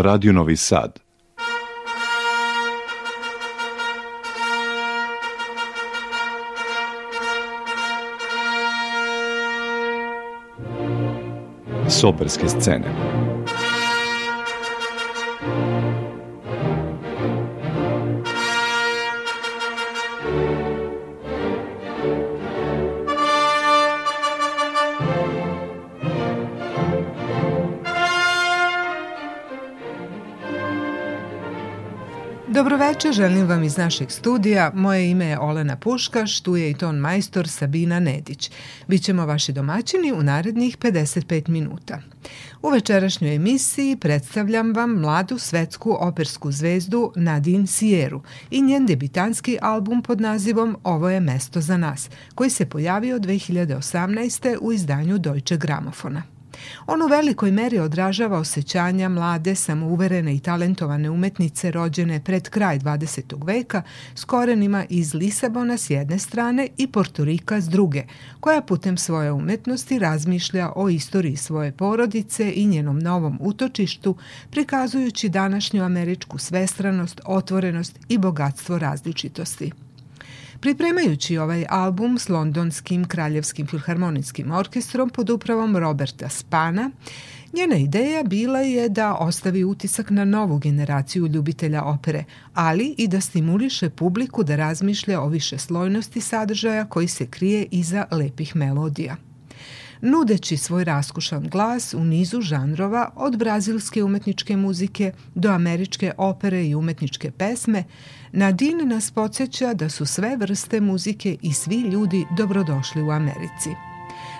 Radio Novi Sad. Soberske scene. Želim vam iz našeg studija. Moje ime je Olena Puškaš, tu je i ton majstor Sabina Nedić. Bićemo vaši domaćini u narednih 55 minuta. U večerašnjoj emisiji predstavljam vam mladu svetsku opersku zvezdu Nadine Sieru i njen debitanski album pod nazivom Ovo je mesto za nas, koji se pojavio 2018. u izdanju Deutsche Gramofona. On u velikoj meri odražava osjećanja mlade, samouverene i talentovane umetnice rođene pred kraj 20. veka s korenima iz Lisabona s jedne strane i Portorika s druge, koja putem svoje umetnosti razmišlja o istoriji svoje porodice i njenom novom utočištu, prikazujući današnju američku svestranost, otvorenost i bogatstvo različitosti. Pripremajući ovaj album s Londonskim kraljevskim filharmonijskim orkestrom pod upravom Roberta Spana, njena ideja bila je da ostavi utisak na novu generaciju ljubitelja opere, ali i da stimuliše publiku da razmišlja o više slojnosti sadržaja koji se krije iza lepih melodija nudeći svoj raskušan glas u nizu žanrova od brazilske umetničke muzike do američke opere i umetničke pesme, Nadine nas podsjeća da su sve vrste muzike i svi ljudi dobrodošli u Americi.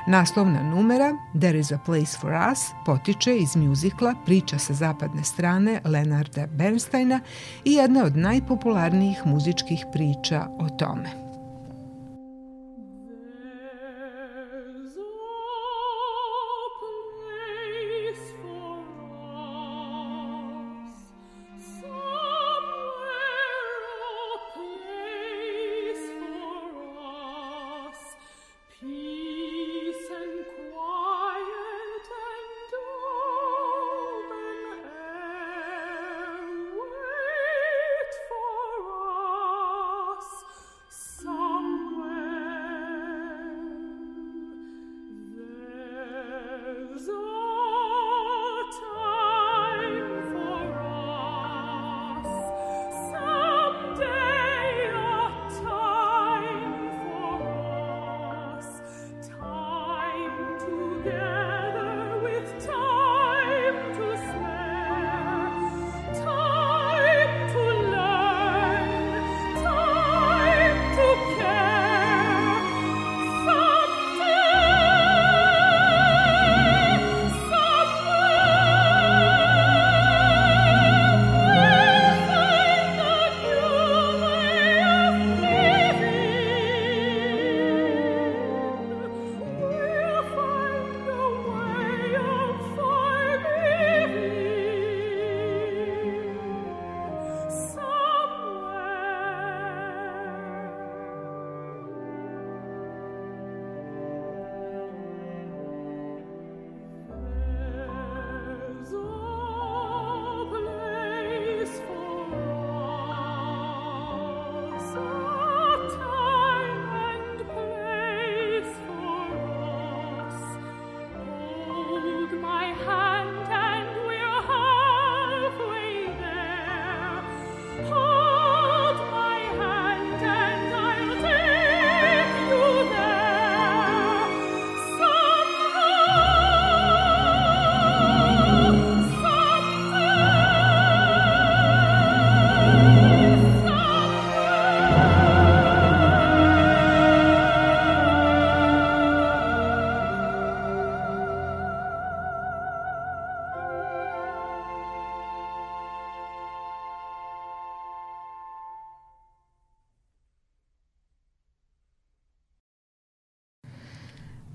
Naslovna numera There is a place for us potiče iz mjuzikla Priča sa zapadne strane Leonarda Bernsteina i jedna od najpopularnijih muzičkih priča o tome.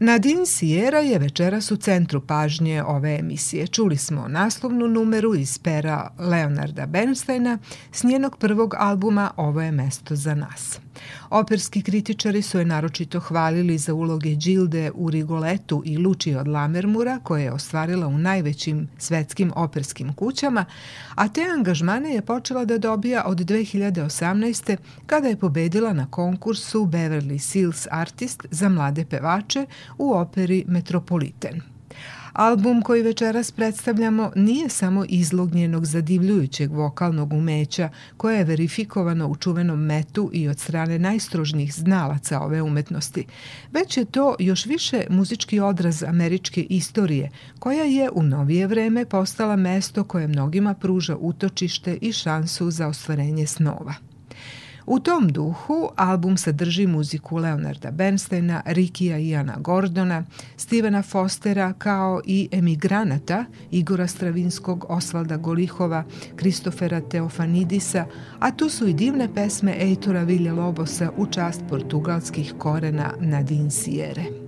Nadine Sierra je večeras u centru pažnje ove emisije. Čuli smo naslovnu numeru iz pera Leonarda Bernsteina s njenog prvog albuma Ovo je mesto za nas. Operski kritičari su je naročito hvalili za uloge Đilde u Rigoletu i Luči od Lamermura, koje je ostvarila u najvećim svetskim operskim kućama, a te angažmane je počela da dobija od 2018. kada je pobedila na konkursu Beverly Seals Artist za mlade pevače u operi Metropolitan. Album koji večeras predstavljamo nije samo izlog njenog zadivljujućeg vokalnog umeća koje je verifikovano u čuvenom metu i od strane najstrožnijih znalaca ove umetnosti, već je to još više muzički odraz američke istorije koja je u novije vreme postala mesto koje mnogima pruža utočište i šansu za ostvarenje snova. U tom duhu album sadrži muziku Leonarda Bernsteina, Rikija Iana Gordona, Stevena Fostera kao i emigranata Igora Stravinskog, Osvalda Golihova, Kristofera Teofanidisa, a tu su i divne pesme Eitora Vilje Lobosa u čast portugalskih korena Nadine Sierre.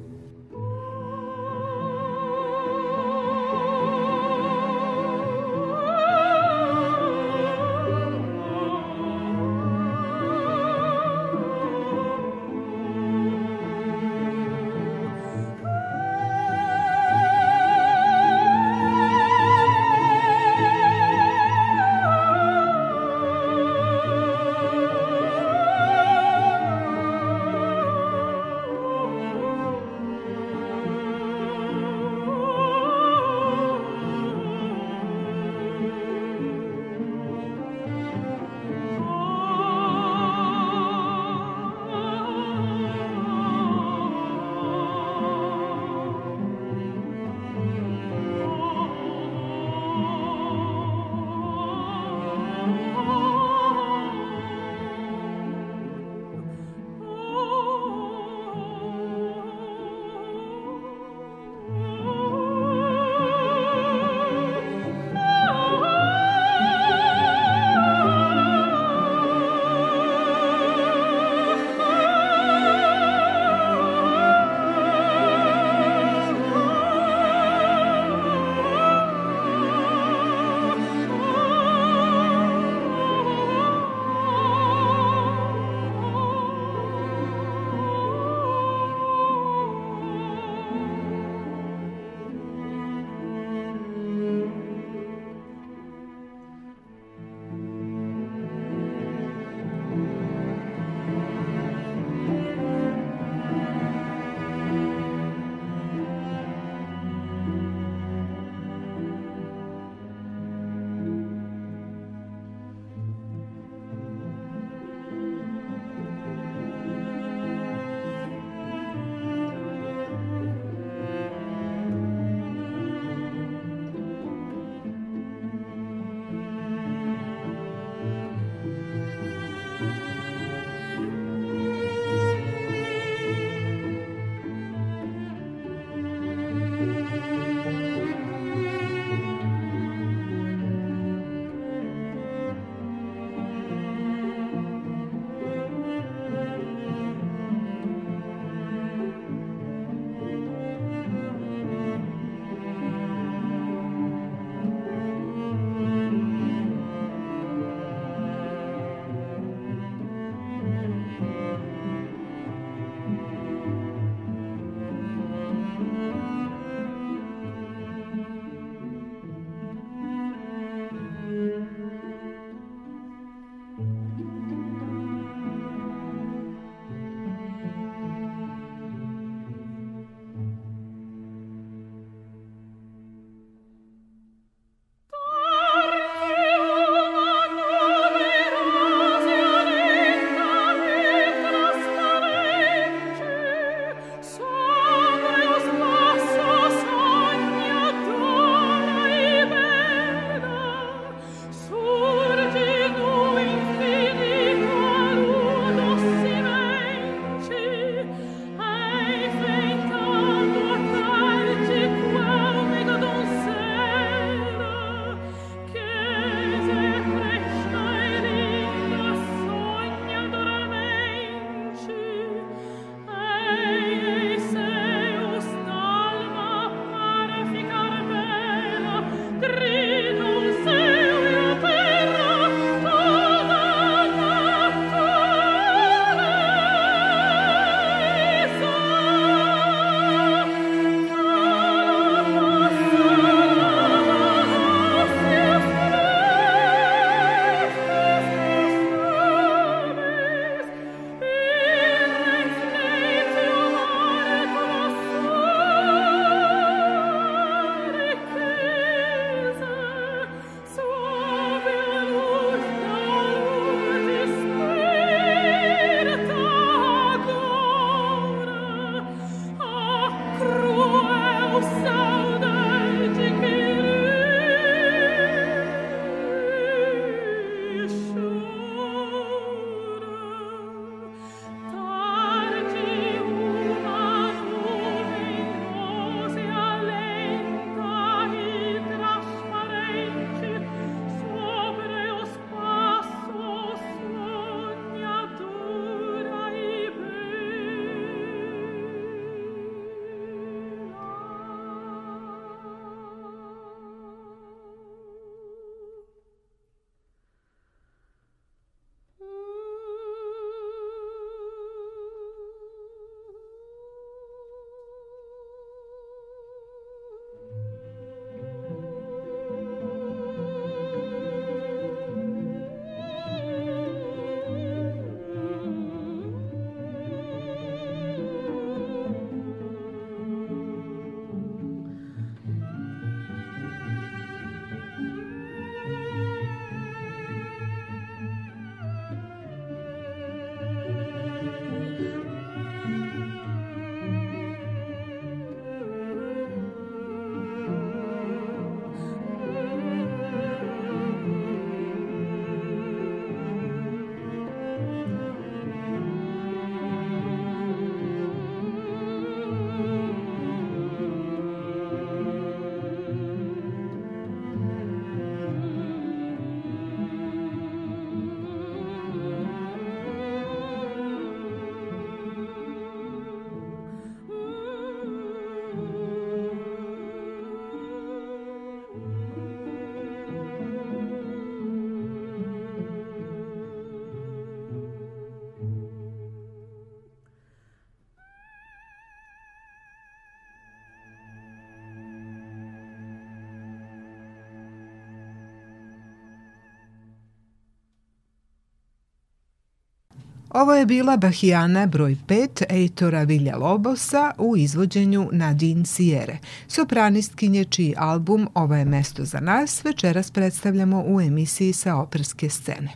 Ovo je bila Bahijana broj 5 Eitora Vilja Lobosa u izvođenju Nadine Sijere, sopranistkinje čiji album Ovo je mesto za nas večeras predstavljamo u emisiji sa operske scene.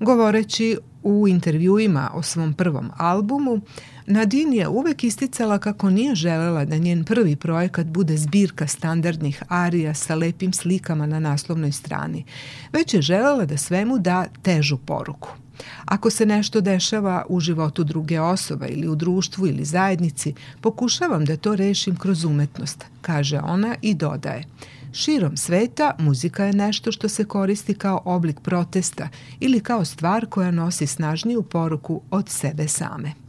Govoreći u intervjuima o svom prvom albumu, Nadine je uvek isticala kako nije želela da njen prvi projekat bude zbirka standardnih arija sa lepim slikama na naslovnoj strani, već je želela da svemu da težu poruku. Ako se nešto dešava u životu druge osobe ili u društvu ili zajednici, pokušavam da to rešim kroz umetnost, kaže ona i dodaje. Širom sveta muzika je nešto što se koristi kao oblik protesta ili kao stvar koja nosi snažniju poruku od sebe same.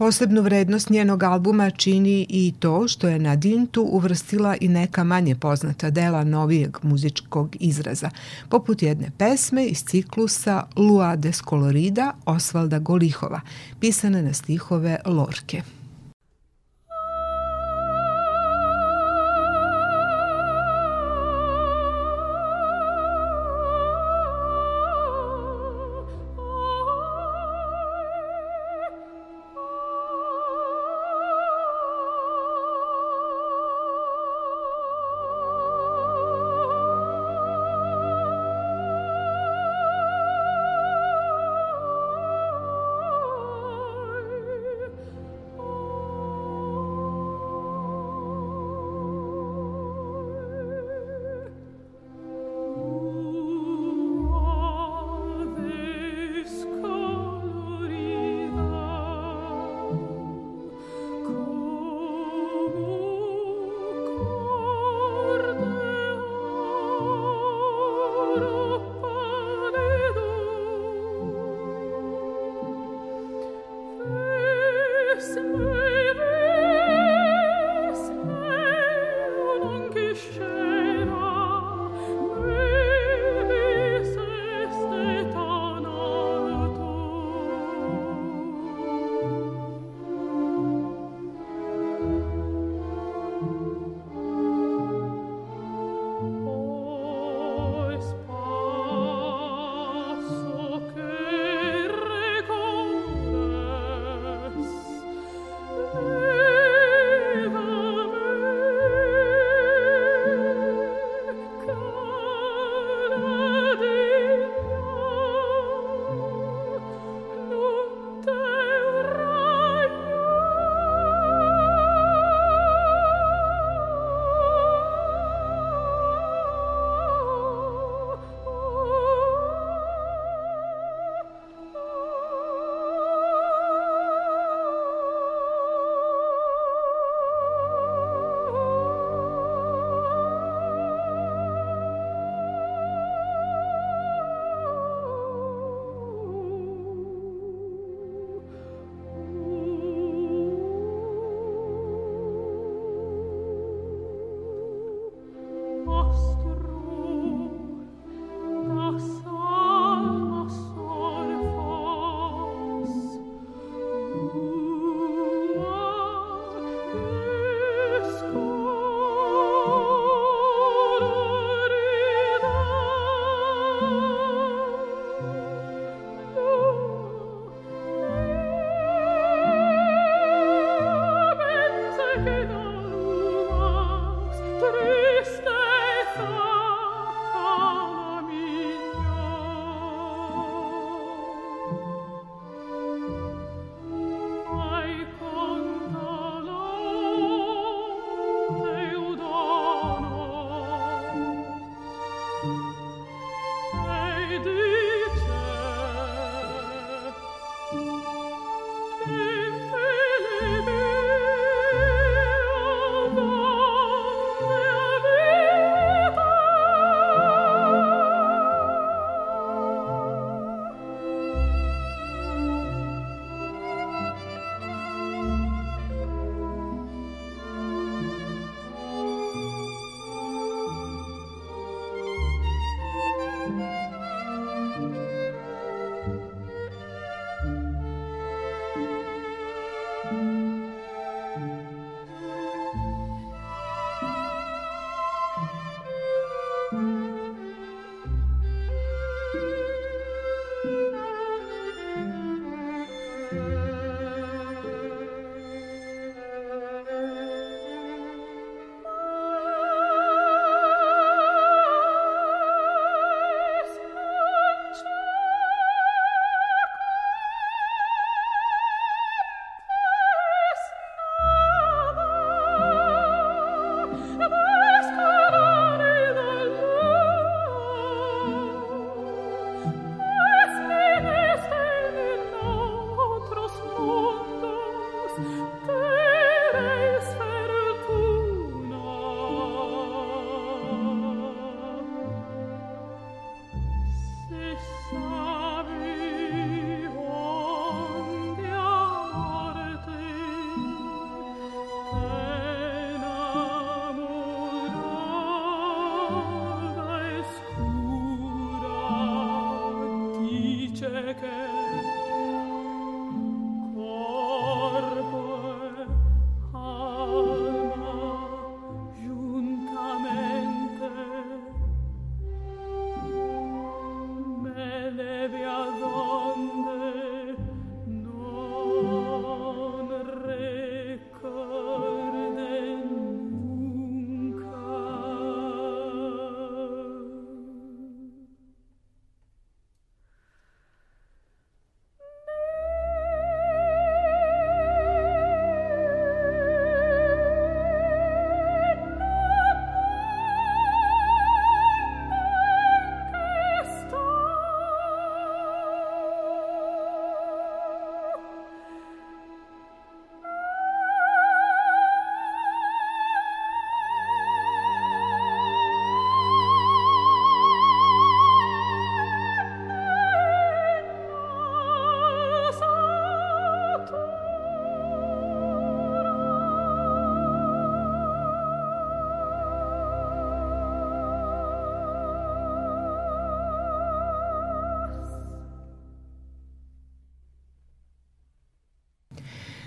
Posebnu vrednost njenog albuma čini i to što je na Dintu uvrstila i neka manje poznata dela novijeg muzičkog izraza, poput jedne pesme iz ciklusa Lua Descolorida Osvalda Golihova, pisane na stihove Lorke.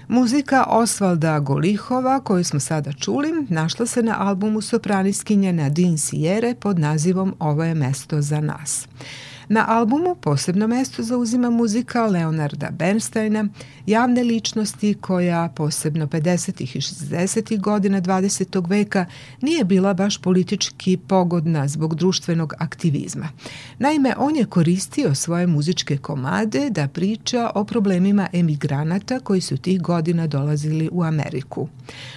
Muzika Osvalda Golihova, koju smo sada čuli, našla se na albumu sopraniskinje Nadine Sijere pod nazivom Ovo je mesto za nas. Na albumu posebno mesto zauzima muzika Leonarda Bernsteina, javne ličnosti koja posebno 50. i 60. godina 20. veka nije bila baš politički pogodna zbog društvenog aktivizma. Naime, on je koristio svoje muzičke komade da priča o problemima emigranata koji su tih godina dolazili u Ameriku.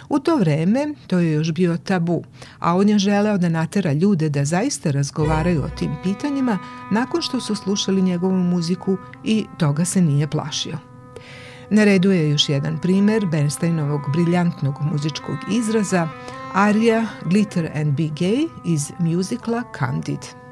U to vreme to je još bio tabu, a on je želeo da natera ljude da zaista razgovaraju o tim pitanjima nakon što su slušali njegovu muziku i toga se nije plašio. Na redu je još jedan primer Bernsteinovog briljantnog muzičkog izraza, arija Glitter and Be Gay iz muzikla Candid.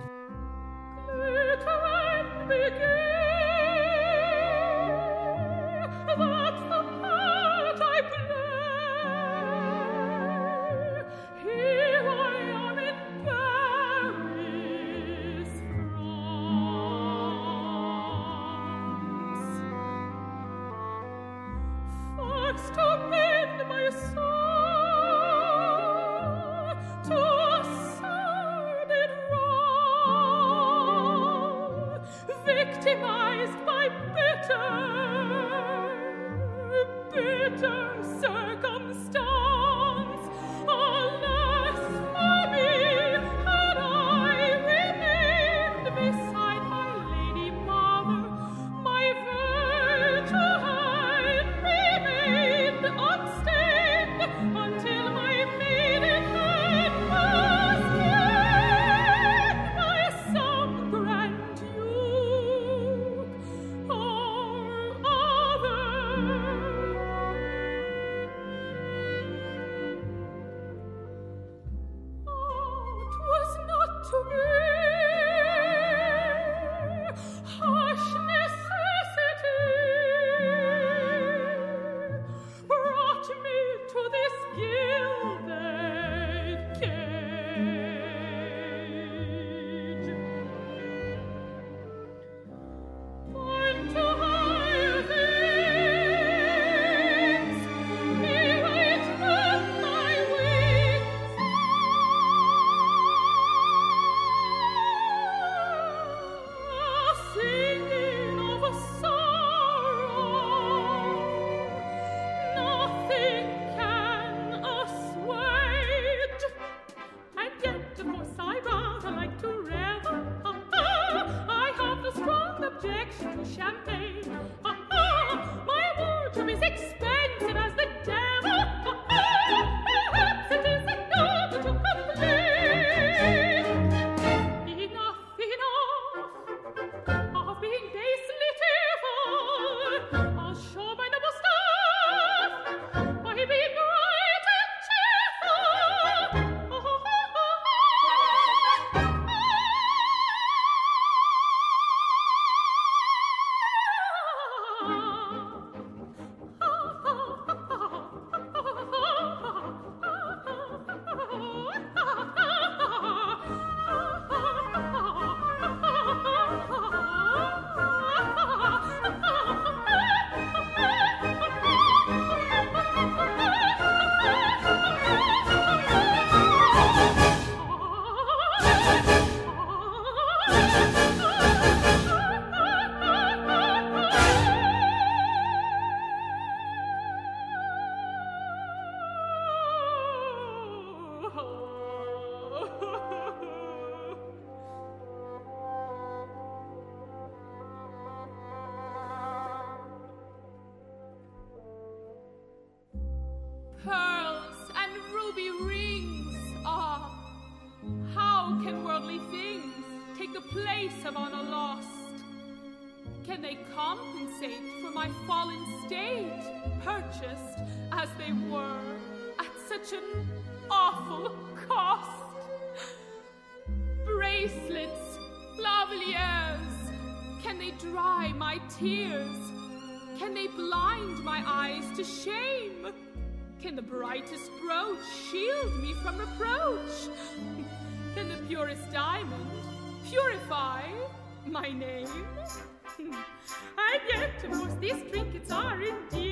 my name. and yet, most these trinkets are indeed.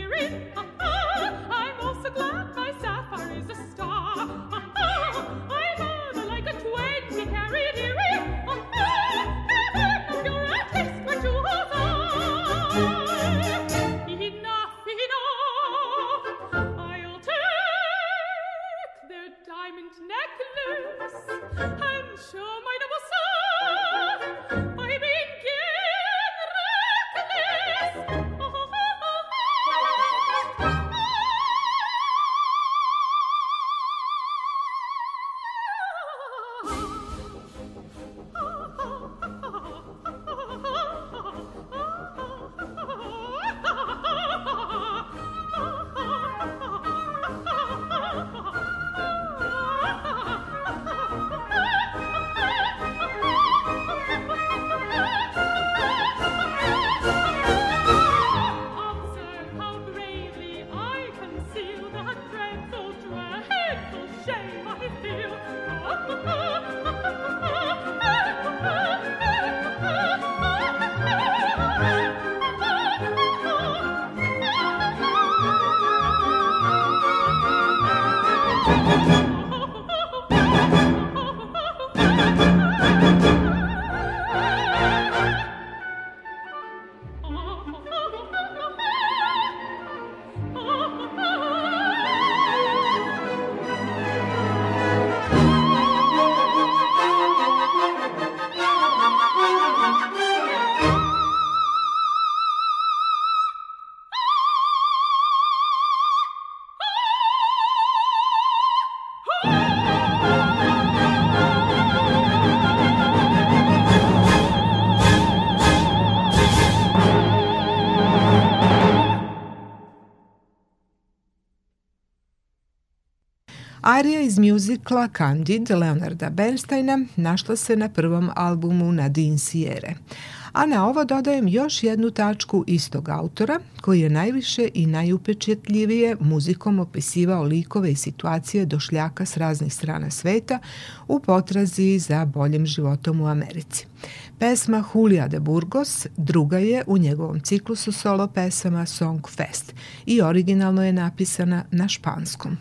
Arija iz mjuzikla Candid Leonarda Bernsteina našla se na prvom albumu Nadine Sijere. A na ovo dodajem još jednu tačku istog autora koji je najviše i najupečetljivije muzikom opisivao likove i situacije došljaka s raznih strana sveta u potrazi za boljim životom u Americi. Pesma Julia de Burgos druga je u njegovom ciklusu solo pesama Song Fest i originalno je napisana na španskom.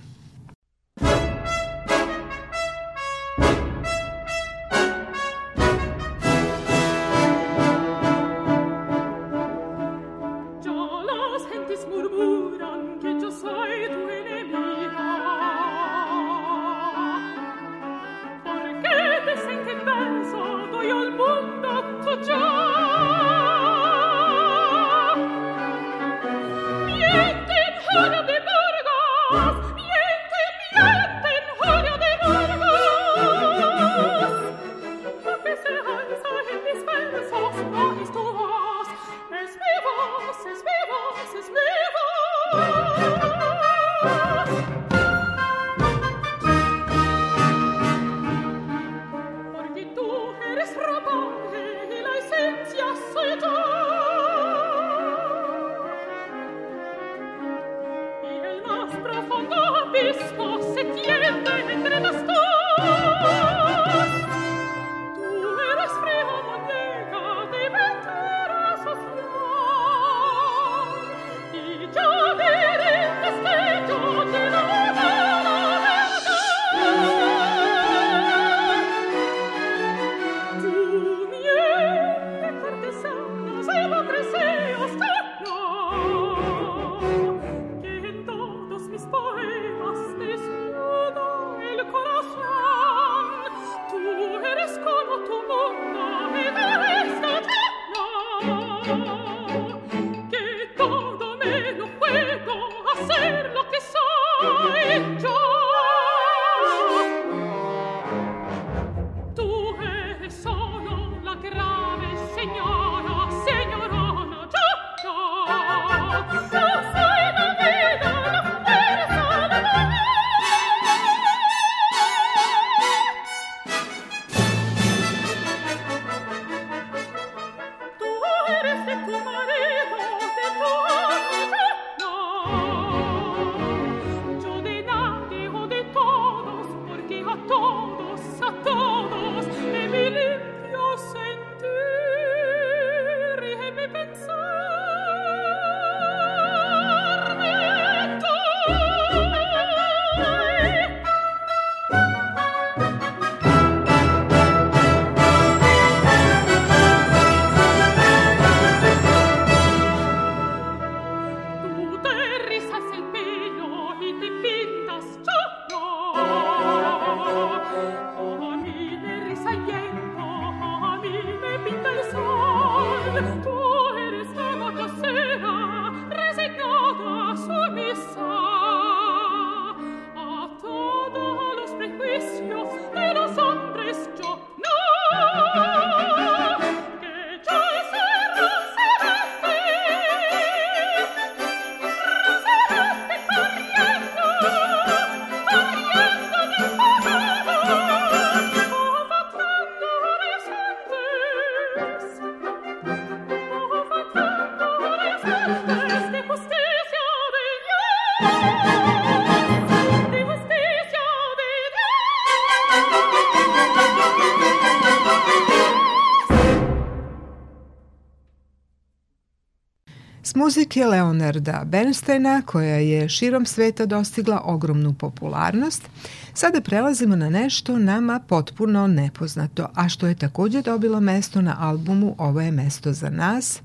Muzike Leonarda Bernsteina, koja je širom sveta dostigla ogromnu popularnost, sada prelazimo na nešto nama potpuno nepoznato, a što je takođe dobilo mesto na albumu Ovo je mesto za nas,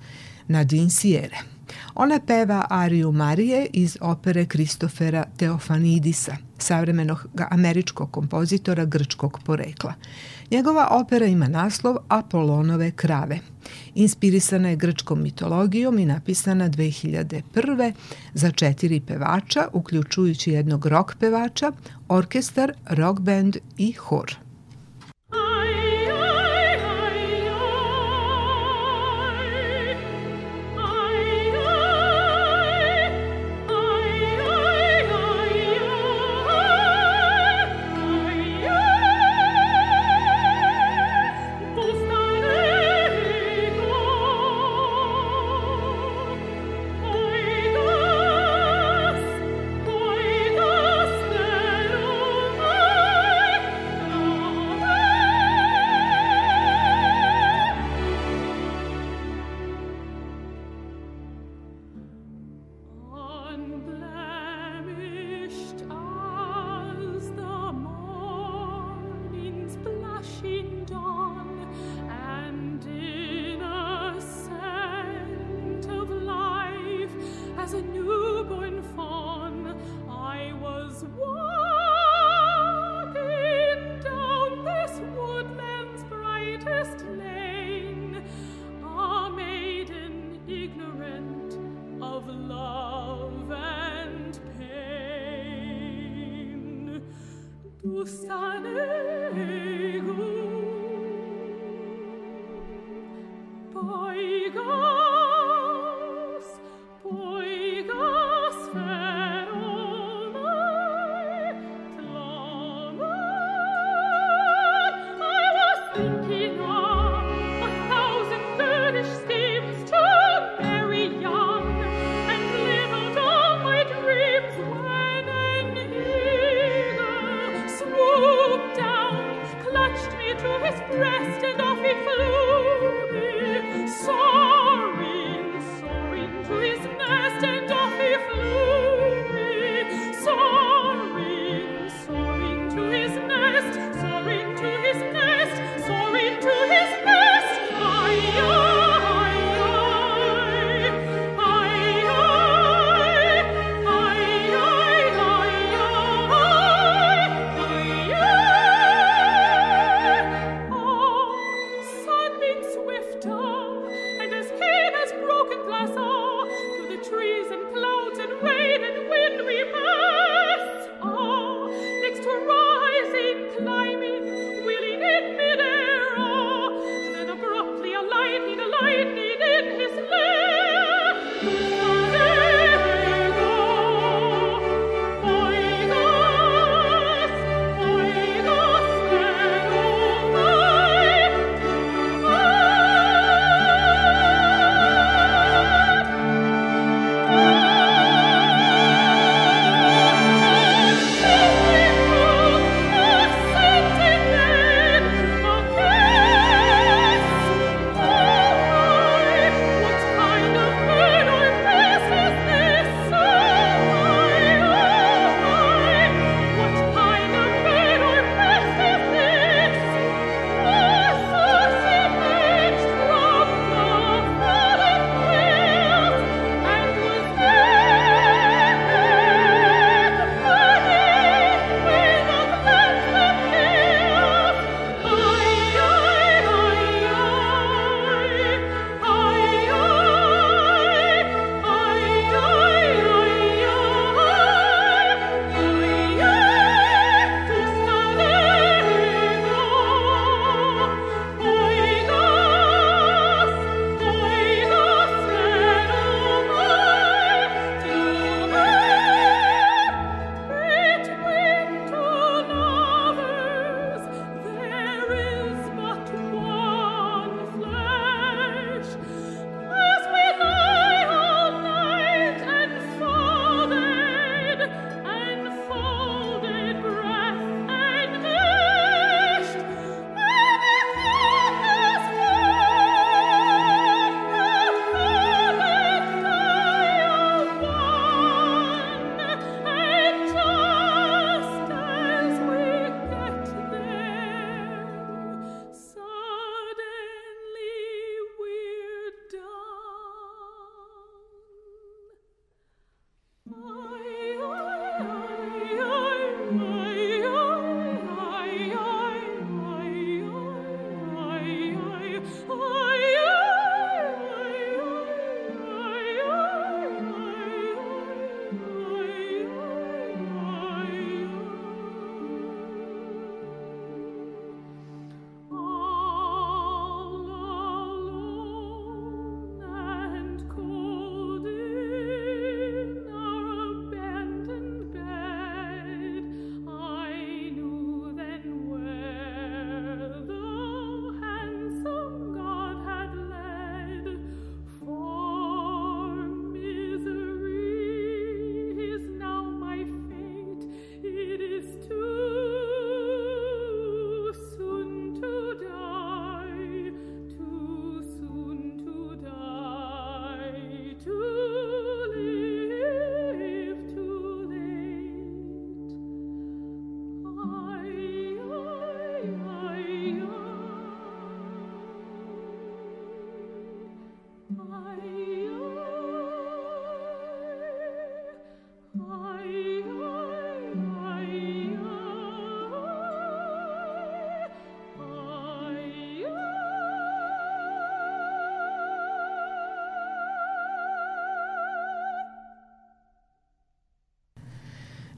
Nadine Sierre. Ona peva Ariju Marije iz opere Kristofera Teofanidisa, savremenog američkog kompozitora grčkog porekla. Njegova opera ima naslov Apolonove krave. Inspirisana je grčkom mitologijom i napisana 2001. za četiri pevača, uključujući jednog rock pevača, orkestar, rock band i hor.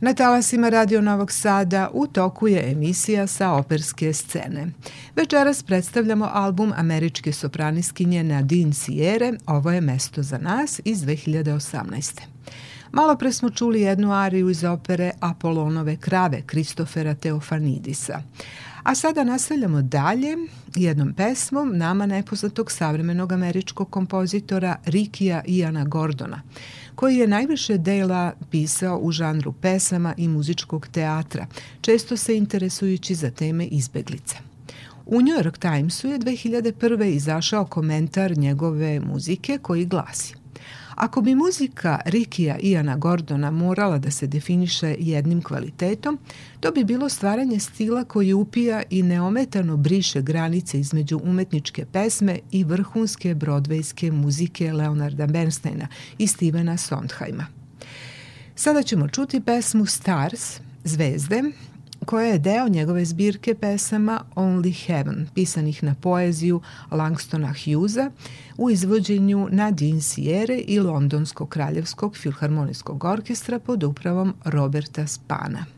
Na talasima Radio Novog Sada u toku je emisija sa operske scene. Večeras predstavljamo album američke sopraniskinje Nadine Sierre Ovo je mesto za nas iz 2018. Malo pre smo čuli jednu ariju iz opere Apolonove krave Kristofera Teofanidisa. A sada nastavljamo dalje jednom pesmom nama nepoznatog savremenog američkog kompozitora Rikija Iana Gordona, koji je najviše dela pisao u žanru pesama i muzičkog teatra, često se interesujući za teme izbeglica. U New York Timesu je 2001. izašao komentar njegove muzike koji glasi Ako bi muzika Rikija Iana Gordona morala da se definiše jednim kvalitetom, to bi bilo stvaranje stila koji upija i neometano briše granice između umetničke pesme i vrhunske brodvejske muzike Leonarda Bernsteina i Stevena Sondheima. Sada ćemo čuti pesmu Stars, Zvezde, koja je deo njegove zbirke pesama Only Heaven, pisanih na poeziju Langstona Hughesa u izvođenju Nadine Sierre i Londonskog kraljevskog filharmonijskog orkestra pod upravom Roberta Spana.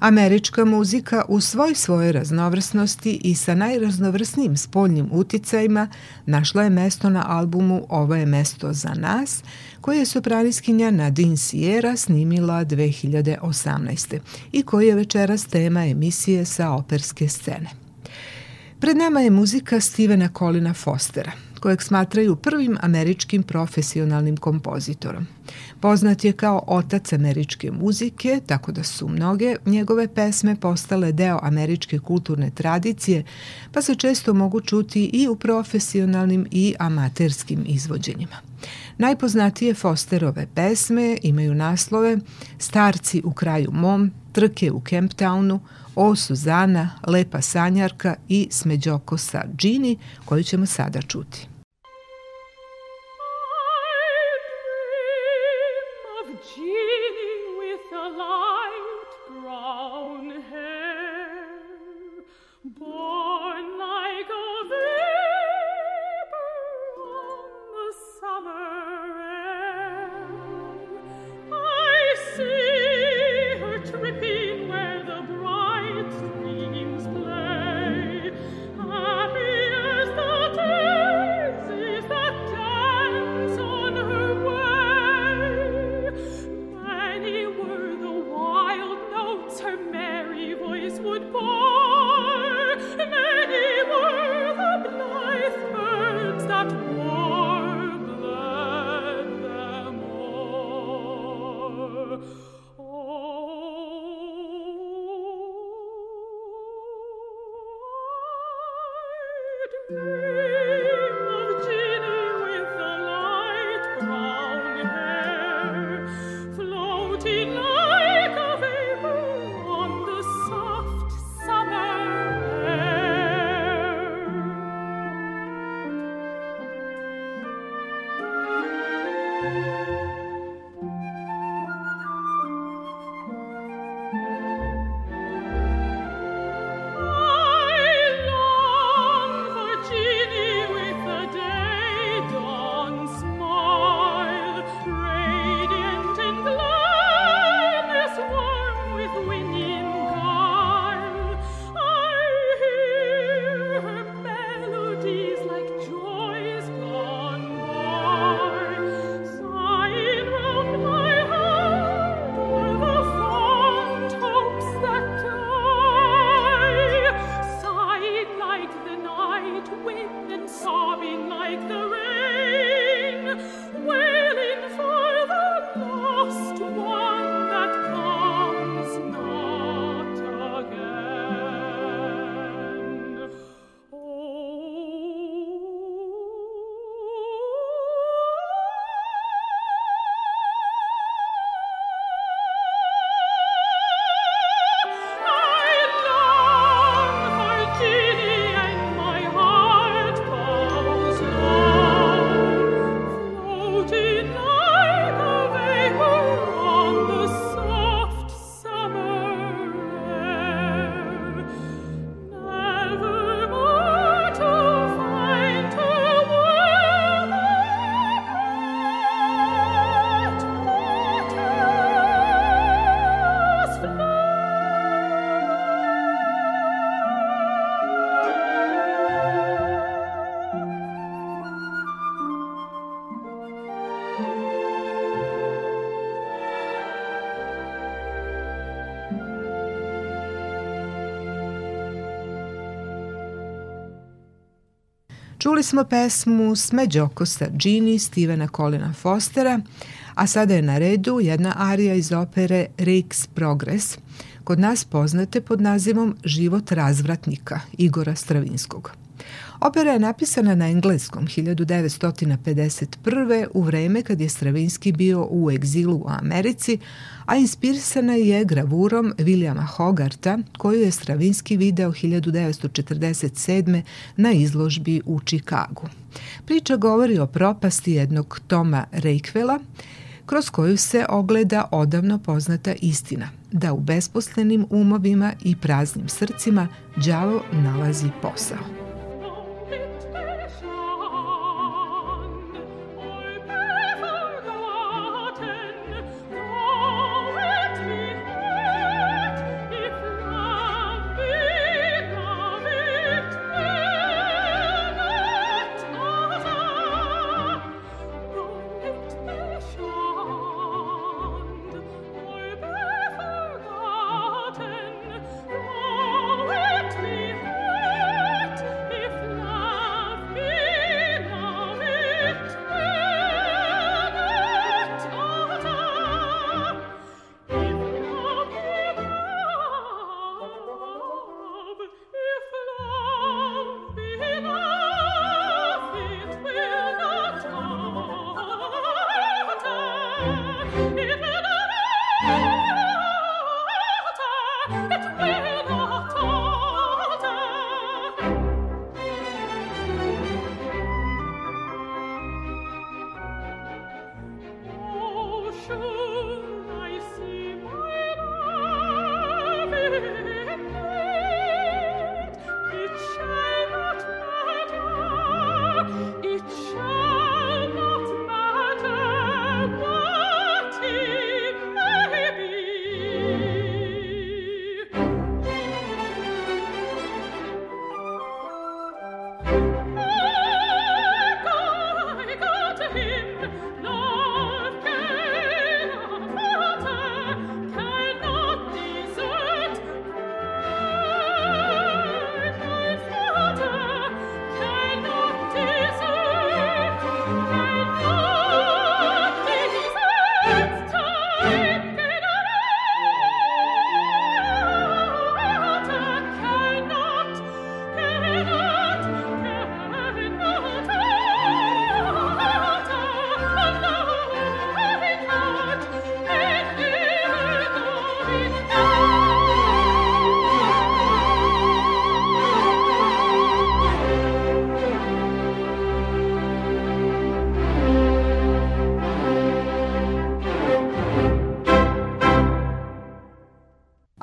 Američka muzika u svoj svoje raznovrsnosti i sa najraznovrsnijim spoljnim uticajima našla je mesto na albumu Ovo je mesto za nas, koji je sopraniskinja Nadine Sierra snimila 2018. i koji je večeras tema emisije sa operske scene. Pred nama je muzika Stevena Colina Fostera, kojeg smatraju prvim američkim profesionalnim kompozitorom. Poznat je kao otac američke muzike, tako da su mnoge njegove pesme postale deo američke kulturne tradicije, pa se često mogu čuti i u profesionalnim i amaterskim izvođenjima. Najpoznatije Fosterove pesme imaju naslove Starci u kraju mom, Trke u Kemptownu, O Suzana, Lepa sanjarka i Smeđoko sa Džini, koju ćemo sada čuti. Čuli smo pesmu Smeđoko sa Gini Stevena Colina Fostera, a sada je na redu jedna arija iz opere Rix Progress, kod nas poznate pod nazivom Život razvratnika Igora Stravinskog. Opera je napisana na engleskom 1951. u vreme kad je Stravinski bio u egzilu u Americi, a inspirisana je gravurom Williama Hogarta, koju je Stravinski video 1947. na izložbi u Čikagu. Priča govori o propasti jednog Toma Reikvela, kroz koju se ogleda odavno poznata istina, da u besposlenim umovima i praznim srcima đavo nalazi posao.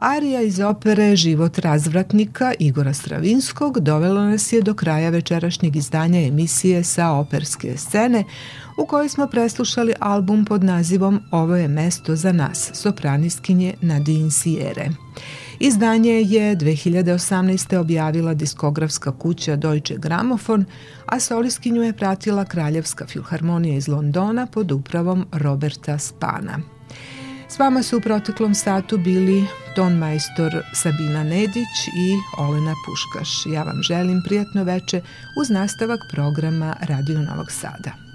Arija iz opere Život razvratnika Igora Stravinskog dovela nas je do kraja večerašnjeg izdanja emisije sa operske scene u kojoj smo preslušali album pod nazivom Ovo je mesto za nas, sopraniskinje Nadine Sijere. Izdanje je 2018. objavila diskografska kuća Deutsche Grammophon, a soliskinju je pratila Kraljevska filharmonija iz Londona pod upravom Roberta Spana. S vama su u proteklom satu bili ton majstor Sabina Nedić i Olena Puškaš. Ja vam želim prijatno veče uz nastavak programa Radio Novog Sada.